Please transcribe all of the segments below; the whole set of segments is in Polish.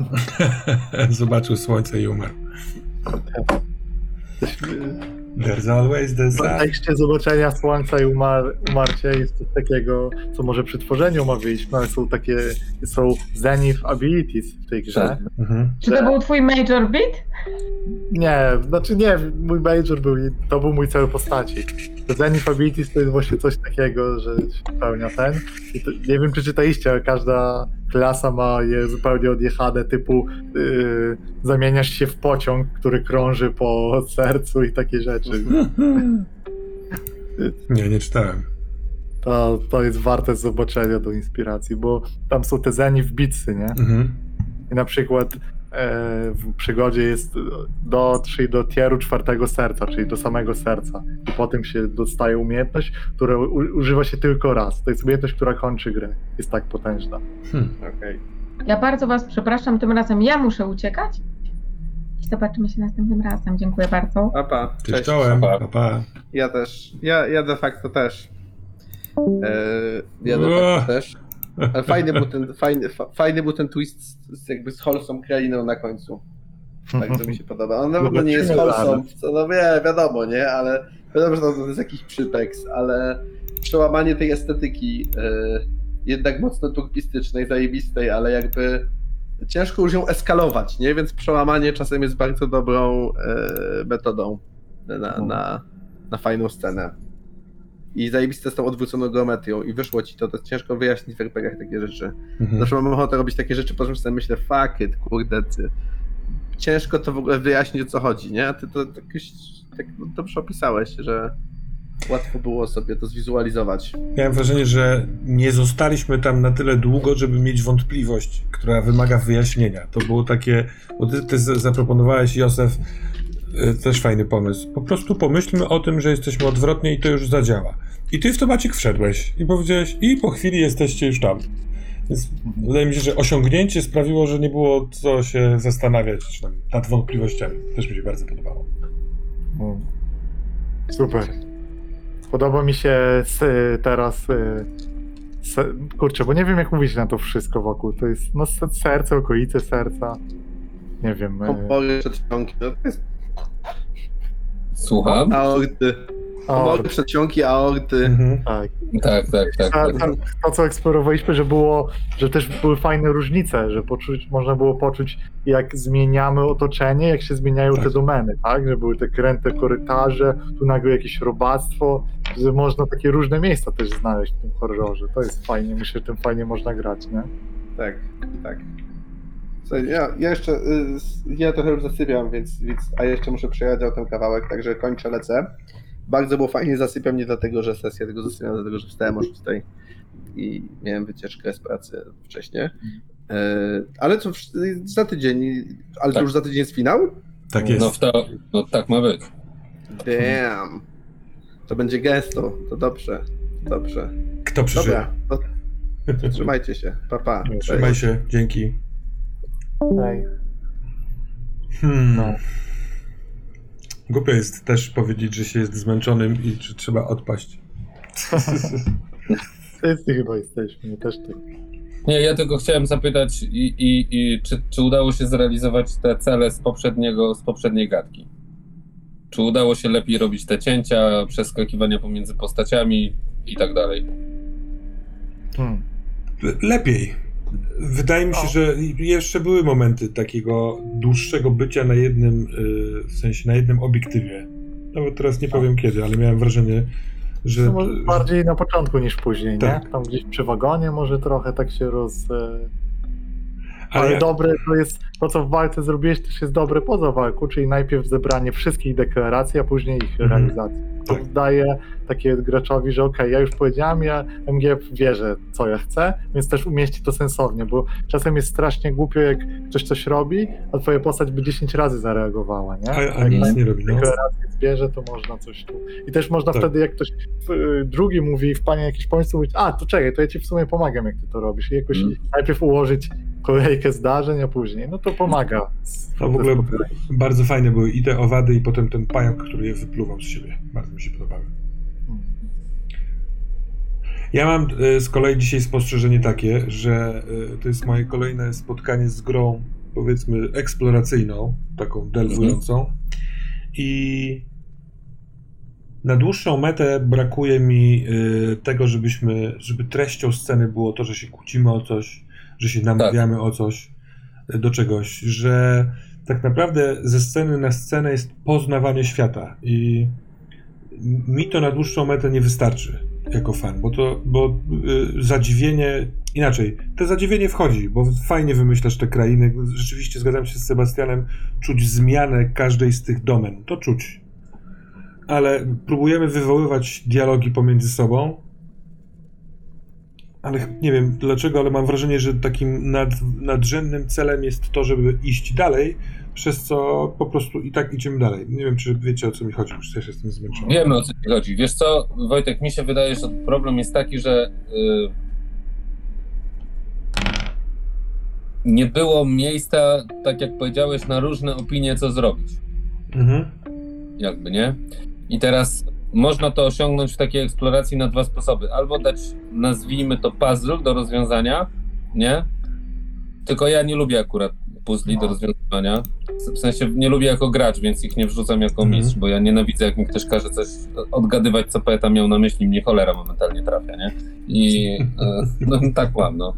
Zobaczył słońce i umarł. There's always the W sun. kontekście zobaczenia słońca i umar, umarcia jest coś takiego, co może przy tworzeniu omawialiśmy, ale są takie, są zenith abilities w tej grze. Mhm. Czy to był twój major beat? Nie, znaczy nie, mój major był, to był mój cel postaci. Zenith abilities to jest właśnie coś takiego, że się pełnia ten. To, nie wiem, czy czytaliście, ale każda klasa ma je zupełnie odjechane, typu yy, zamieniasz się w pociąg, który krąży po sercu i takie rzeczy. Nie, nie czytałem. To, to jest warte zobaczenia do inspiracji, bo tam są te zenith bitsy, nie? Mhm. I na przykład w przygodzie jest dotrzyj do tieru czwartego serca, czyli do samego serca. I potem się dostaje umiejętność, która u, używa się tylko raz. To jest umiejętność, która kończy grę. Jest tak potężna. Hmm. Okej. Ja bardzo was przepraszam, tym razem ja muszę uciekać. I zobaczymy się następnym razem. Dziękuję bardzo. Papa, Cześć, cześć. czołem. Pa. Pa. Ja też. Ja, ja de facto też. E, ja de facto też. Ale fajny był ten, fajny, fa, fajny był ten twist z, z jakby z Wholesome krainą na końcu. Tak, to mi się podoba. On na pewno nie jest Wholesome, co no wie, wiadomo, nie? Ale wiadomo, że to jest jakiś przypeks, ale przełamanie tej estetyki e, jednak mocno turkistycznej, zajebistej, ale jakby ciężko już ją eskalować, nie? Więc przełamanie czasem jest bardzo dobrą e, metodą na, na, na fajną scenę. I zajebiste z tą odwróconą geometrią i wyszło ci to, to ciężko wyjaśnić w RPGach takie rzeczy. Mhm. Zawsze mam ochotę robić takie rzeczy, po czym sobie myślę, fuck it, kurde, ty. Ciężko to w ogóle wyjaśnić, o co chodzi, nie? A ty to jakoś tak no, dobrze opisałeś, że łatwo było sobie to zwizualizować. Miałem wrażenie, że nie zostaliśmy tam na tyle długo, żeby mieć wątpliwość, która wymaga wyjaśnienia. To było takie, bo ty, ty zaproponowałeś, Józef, też fajny pomysł. Po prostu pomyślmy o tym, że jesteśmy odwrotnie i to już zadziała. I ty w to Maciek wszedłeś i powiedziałeś, i po chwili jesteście już tam. Więc wydaje mi się, że osiągnięcie sprawiło, że nie było co się zastanawiać nad wątpliwościami. Też mi się bardzo podobało. Mm. Super. Podoba mi się s- teraz. y, Kurczę, bo nie wiem, jak mówić na to wszystko wokół. To jest no, se- serce, okolice serca. Nie wiem. y, Opory przedsionki, no to jest Słucham? aorty. Opory przedsionki, aorty. Mhm. tak. Tak, tak, tak. Ta, tak. ta, to, co eksplorowaliśmy, że było, że też były fajne różnice, że poczuć, można było poczuć, jak zmieniamy otoczenie, jak się zmieniają Tak. te domeny, tak? Że były te kręte korytarze, tu nagle jakieś robactwo, że można takie różne miejsca też znaleźć w tym horrorze. To jest fajnie, myślę, że tym fajnie można grać, nie? Tak, tak. Słuchaj, ja, ja jeszcze, y, ja trochę już zasypiam, więc, więc, a jeszcze muszę przejechać ten kawałek, także kończę, lecę. Bardzo było fajnie, zasypiam nie dlatego, że sesja, tylko zasypiam dlatego, że wstałem o 6 i miałem wycieczkę z pracy wcześniej. E, ale co, za tydzień, ale to Tak. już za tydzień jest finał? Tak jest. No, to, no tak ma być. Damn. To będzie gesto, to dobrze, dobrze. Kto przeżyje? Dobra, to, to trzymajcie się, pa pa. Trzymaj się, dzięki. Hej. Hmm. No. Głupio jest też powiedzieć, że się jest zmęczonym i że trzeba odpaść. Wszyscy chyba jesteśmy, my też tak. Nie, ja tylko chciałem zapytać, i, i, i czy, czy udało się zrealizować te cele z poprzedniego, z poprzedniej gadki? Czy udało się lepiej robić te cięcia, przeskakiwania pomiędzy postaciami i tak dalej? Hmm. Le- Lepiej. Wydaje mi się, O. że jeszcze były momenty takiego dłuższego bycia na jednym, y, w sensie na jednym obiektywie. Nawet teraz nie powiem kiedy, ale miałem wrażenie, że. Bardziej na początku niż później, Tak. nie? Tam gdzieś przy wagonie może trochę tak się roz... Ale, Ale dobre to jest, to co w walce zrobiłeś też jest dobre poza walką, czyli najpierw zebranie wszystkich deklaracji, a później ich Mhm. realizacji. To Tak. daje takie graczowi, że okej, ja już powiedziałem, ja MGF wierzę, co ja chcę, więc też umieści to sensownie, bo czasem jest strasznie głupio, jak ktoś coś robi, a twoja postać by 10 razy zareagowała, nie? A, a Jak nic nie robi. No. deklarację zbierze, to można coś tu. I też można Tak. wtedy, jak ktoś y, drugi mówi w panie jakiś pomysł, mówić, a to czekaj, to ja ci w sumie pomagam, jak ty to robisz. I jakoś Mm. najpierw ułożyć kolejkę zdarzeń, a później, no to pomaga. A w ogóle bardzo fajne były i te owady, i potem ten pająk, który je wypluwał z siebie. Bardzo mi się podobały. Ja mam y, z kolei dzisiaj spostrzeżenie takie, że y, to jest moje kolejne spotkanie z grą powiedzmy eksploracyjną, taką delwującą. I na dłuższą metę brakuje mi y, tego, żebyśmy, żeby treścią sceny było to, że się kłócimy o coś, że się namawiamy o coś, y, do czegoś, że tak naprawdę ze sceny na scenę jest poznawanie świata i mi to na dłuższą metę nie wystarczy jako fan, bo to, bo y, zadziwienie, inaczej, to zadziwienie wchodzi, bo fajnie wymyślasz te krainy, rzeczywiście zgadzam się z Sebastianem, czuć zmianę każdej z tych domen, to czuć, ale próbujemy wywoływać dialogi pomiędzy sobą, ale nie wiem dlaczego, ale mam wrażenie, że takim nad, nadrzędnym celem jest to, żeby iść dalej, przez co po prostu i tak idziemy dalej. Nie wiem, czy wiecie o co mi chodzi, już też jestem zmęczony. Wiemy o co ci chodzi. Wiesz co, Wojtek, mi się wydaje, że problem jest taki, że y, nie było miejsca, tak jak powiedziałeś, na różne opinie, co zrobić. Mhm. Jakby, nie? I teraz można to osiągnąć w takiej eksploracji na dwa sposoby. Albo dać, nazwijmy to puzzle do rozwiązania, nie? Tylko ja nie lubię akurat puzli do rozwiązywania. W sensie nie lubię jako gracz, więc ich nie wrzucam jako Mhm. mistrz, bo ja nienawidzę, jak mi ktoś każe coś odgadywać, co poeta miał na myśli, mnie cholera momentalnie trafia, nie? I e, no, tak mam, no.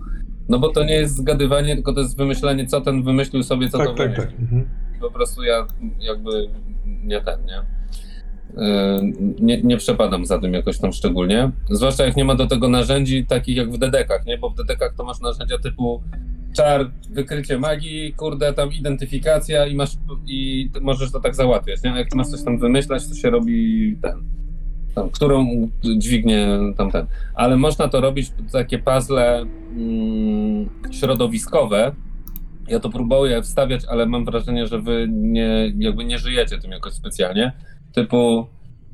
No bo to nie jest zgadywanie, tylko to jest wymyślenie, co ten wymyślił sobie, co to Tak, tak, wymyślił. tak. Mhm. I po prostu ja jakby nie ten, nie? Yy, Nie, nie przepadam za tym jakoś tam szczególnie. Zwłaszcza jak nie ma do tego narzędzi takich jak w dedekach, nie? Bo w dedekach to masz narzędzia typu czar, wykrycie magii, kurde, tam identyfikacja i masz i możesz to tak załatwiać, nie? A jak masz coś tam wymyślać, to się robi ten. Tam, którą dźwignię tamten. Ale można to robić takie puzzle mm, środowiskowe, ja to próbuję wstawiać, ale mam wrażenie, że wy nie, jakby nie żyjecie tym jakoś specjalnie. Typu,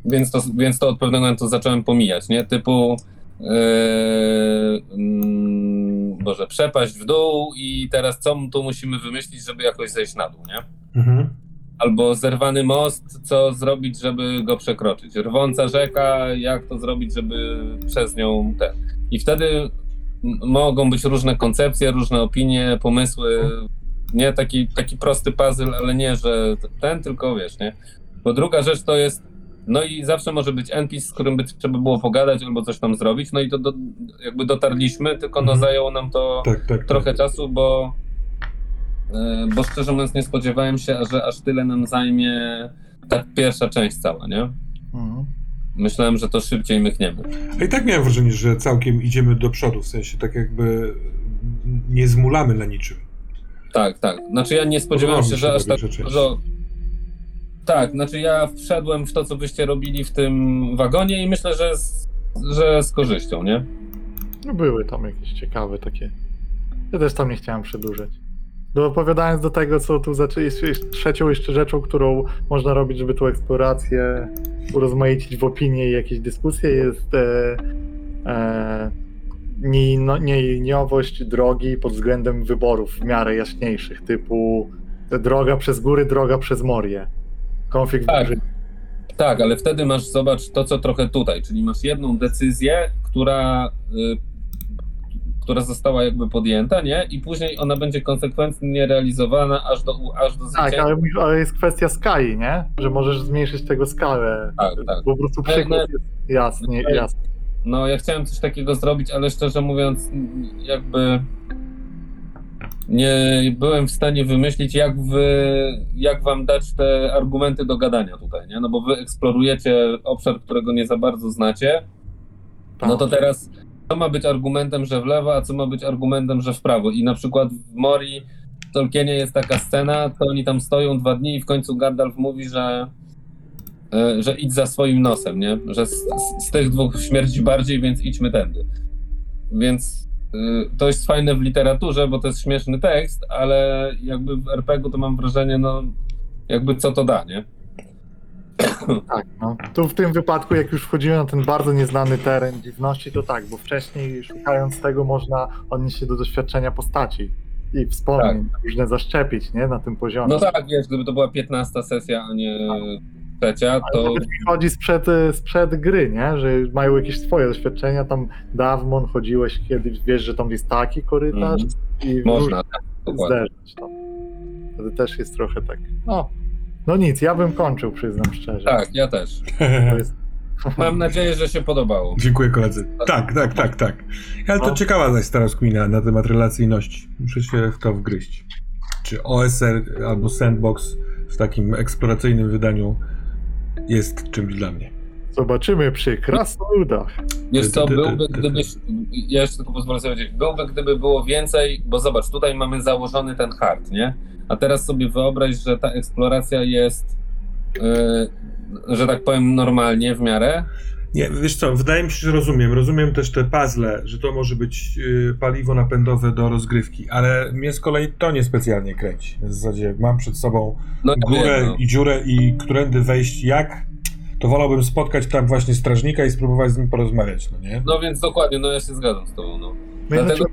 więc to, więc to od pewnego momentu zacząłem pomijać, nie? Typu, yy, mm, Boże, przepaść w dół i teraz co tu musimy wymyślić, żeby jakoś zejść na dół, nie? Mhm. Albo zerwany most, co zrobić, żeby go przekroczyć. Rwąca rzeka, jak to zrobić, żeby przez nią ten. I wtedy mogą być różne koncepcje, różne opinie, pomysły. Nie taki, taki prosty puzzle, ale nie, że ten, tylko wiesz, nie? Bo druga rzecz to jest. No i zawsze może być NPC, z którym by trzeba było pogadać albo coś tam zrobić. No i to do, jakby dotarliśmy, tylko no Mhm. zajęło nam to Tak, tak. trochę czasu, bo, e, bo szczerze mówiąc nie spodziewałem się, że aż tyle nam zajmie ta pierwsza część cała, nie? Mhm. Myślałem, że to szybciej mykniemy. A i tak miałem wrażenie, że całkiem idziemy do przodu, w sensie tak jakby nie zmulamy na niczym. Tak, tak. Znaczy ja nie spodziewałem Podoba się, że aż ta tak dużo... Tak, znaczy ja wszedłem w to, co wyście robili w tym wagonie i myślę, że z, że z korzyścią, nie? No były tam jakieś ciekawe takie. Ja też tam nie chciałem przedłużać. No opowiadając do tego, co tu zaczęliśmy, jest trzecią jeszcze rzeczą, którą można robić, żeby tą eksplorację urozmaicić w opinii i jakieś dyskusje, jest e, e, no, drogi pod względem wyborów w miarę jaśniejszych, typu droga przez góry, droga przez morie. Konflikt Tak. tak. Tak, ale wtedy masz, zobacz, to co trochę tutaj, czyli masz jedną decyzję, która, y, która została jakby podjęta, nie? I później ona będzie konsekwentnie realizowana aż do, aż do Tak, zwycięstwa. ale, mówisz- ale jest kwestia skali, nie? Że możesz zmniejszyć tego skalę. Tak, tak. Po prostu Ale- przykład jest jasny, Ale- jasny. No, ja chciałem coś takiego zrobić, ale szczerze mówiąc, jakby nie byłem w stanie wymyślić, jak wy, jak wam dać te argumenty do gadania tutaj, nie? No bo wy eksplorujecie obszar, którego nie za bardzo znacie, no to teraz co ma być argumentem, że w lewo, a co ma być argumentem, że w prawo? I na przykład w Mori w Tolkienie jest taka scena, to oni tam stoją dwa dni i w końcu Gandalf mówi, że e, że idź za swoim nosem, nie? Że z, z, z tych dwóch śmierci bardziej, więc idźmy tędy. Więc y, to jest fajne w literaturze, bo to jest śmieszny tekst, ale jakby w RPG-u to mam wrażenie, no jakby co to da, nie? Tak, no. Tu w tym wypadku, jak już wchodzimy na ten bardzo nieznany teren dziwności, to tak, bo wcześniej szukając tego można odnieść się do doświadczenia postaci i wspomnień, różne zaszczepić, nie? Na tym poziomie. No tak, wiesz, gdyby to była 15 sesja, a nie trzecia, to chodzi sprzed, sprzed gry, nie? Że mają jakieś swoje doświadczenia, tam Davmon chodziłeś kiedyś, wiesz, że tam jest taki korytarz Mhm. i można, tak, zderzyć to. Wtedy też jest trochę tak, no, no nic, ja bym kończył, przyznam szczerze. Tak, ja też. Jest, Mam nadzieję, że się podobało. Dziękuję koledzy. Tak, tak, tak, tak. Ale to No. ciekawa zaś stara na temat relacyjności. Muszę się w to wgryźć. Czy OSR albo Sandbox w takim eksploracyjnym wydaniu jest czymś dla mnie. zobaczymy przy krasnoludach. Wiesz co, byłby gdybyś, ja jeszcze tylko pozwolę sobie powiedzieć, byłby gdyby było więcej, bo zobacz, tutaj mamy założony ten hard, nie? A teraz sobie wyobraź, że ta eksploracja jest, yy, że tak powiem, normalnie w miarę. Nie, wiesz co, wydaje mi się, że rozumiem. Rozumiem też te puzzle, że to może być y, paliwo napędowe do rozgrywki, ale mnie z kolei to niespecjalnie kręci. W zasadzie mam przed sobą No górę wiem, no. i dziurę i którędy wejść jak, to wolałbym spotkać tam właśnie strażnika i spróbować z nim porozmawiać, no nie? no więc dokładnie, no ja się zgadzam z tobą, no. My Dlatego-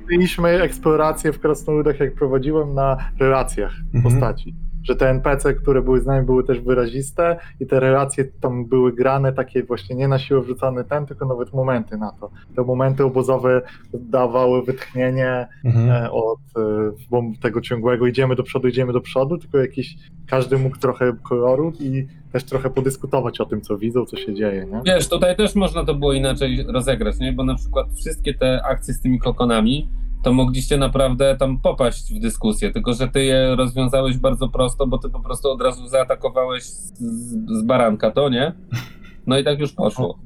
eksplorację w krasnoludach, jak prowadziłem, na relacjach Mhm. postaci. Że te NPC, które były z nami, były też wyraziste i te relacje tam były grane takie właśnie nie na siłę wrzucane ten, tylko nawet momenty na to. Te momenty obozowe dawały wytchnienie Mhm. e, od e, tego ciągłego idziemy do przodu, idziemy do przodu, tylko jakiś każdy mógł trochę koloru i też trochę podyskutować o tym, co widzą, co się dzieje, nie? Wiesz, tutaj też można to było inaczej rozegrać, nie? Bo na przykład wszystkie te akcje z tymi kokonami, to mogliście naprawdę tam popaść w dyskusję, tylko że ty je rozwiązałeś bardzo prosto, bo ty po prostu od razu zaatakowałeś z, z baranka, to nie? No i tak już poszło.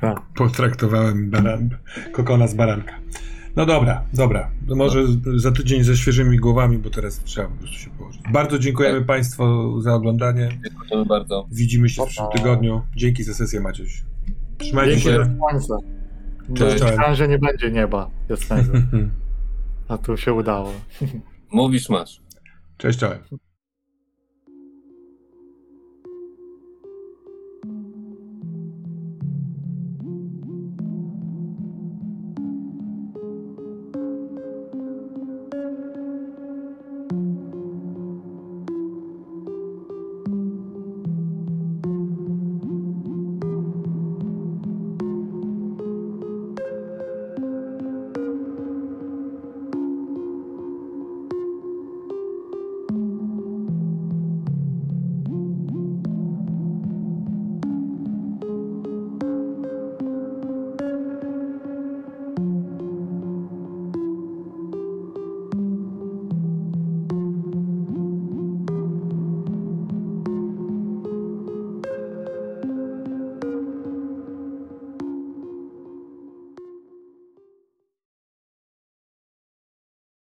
Tak. Potraktowałem baran, kokona z baranka. No dobra, dobra. To może za tydzień ze świeżymi głowami, bo teraz trzeba po prostu się położyć. Bardzo dziękujemy Państwu za oglądanie. Dziękujemy bardzo. Widzimy się w przyszłym tygodniu. Dzięki za sesję, Maciuś. Trzymajcie Dzięki się. Cześć, cześć. że nie będzie nieba jasnego, a tu się udało. Mówisz, masz. Cześć, czołem.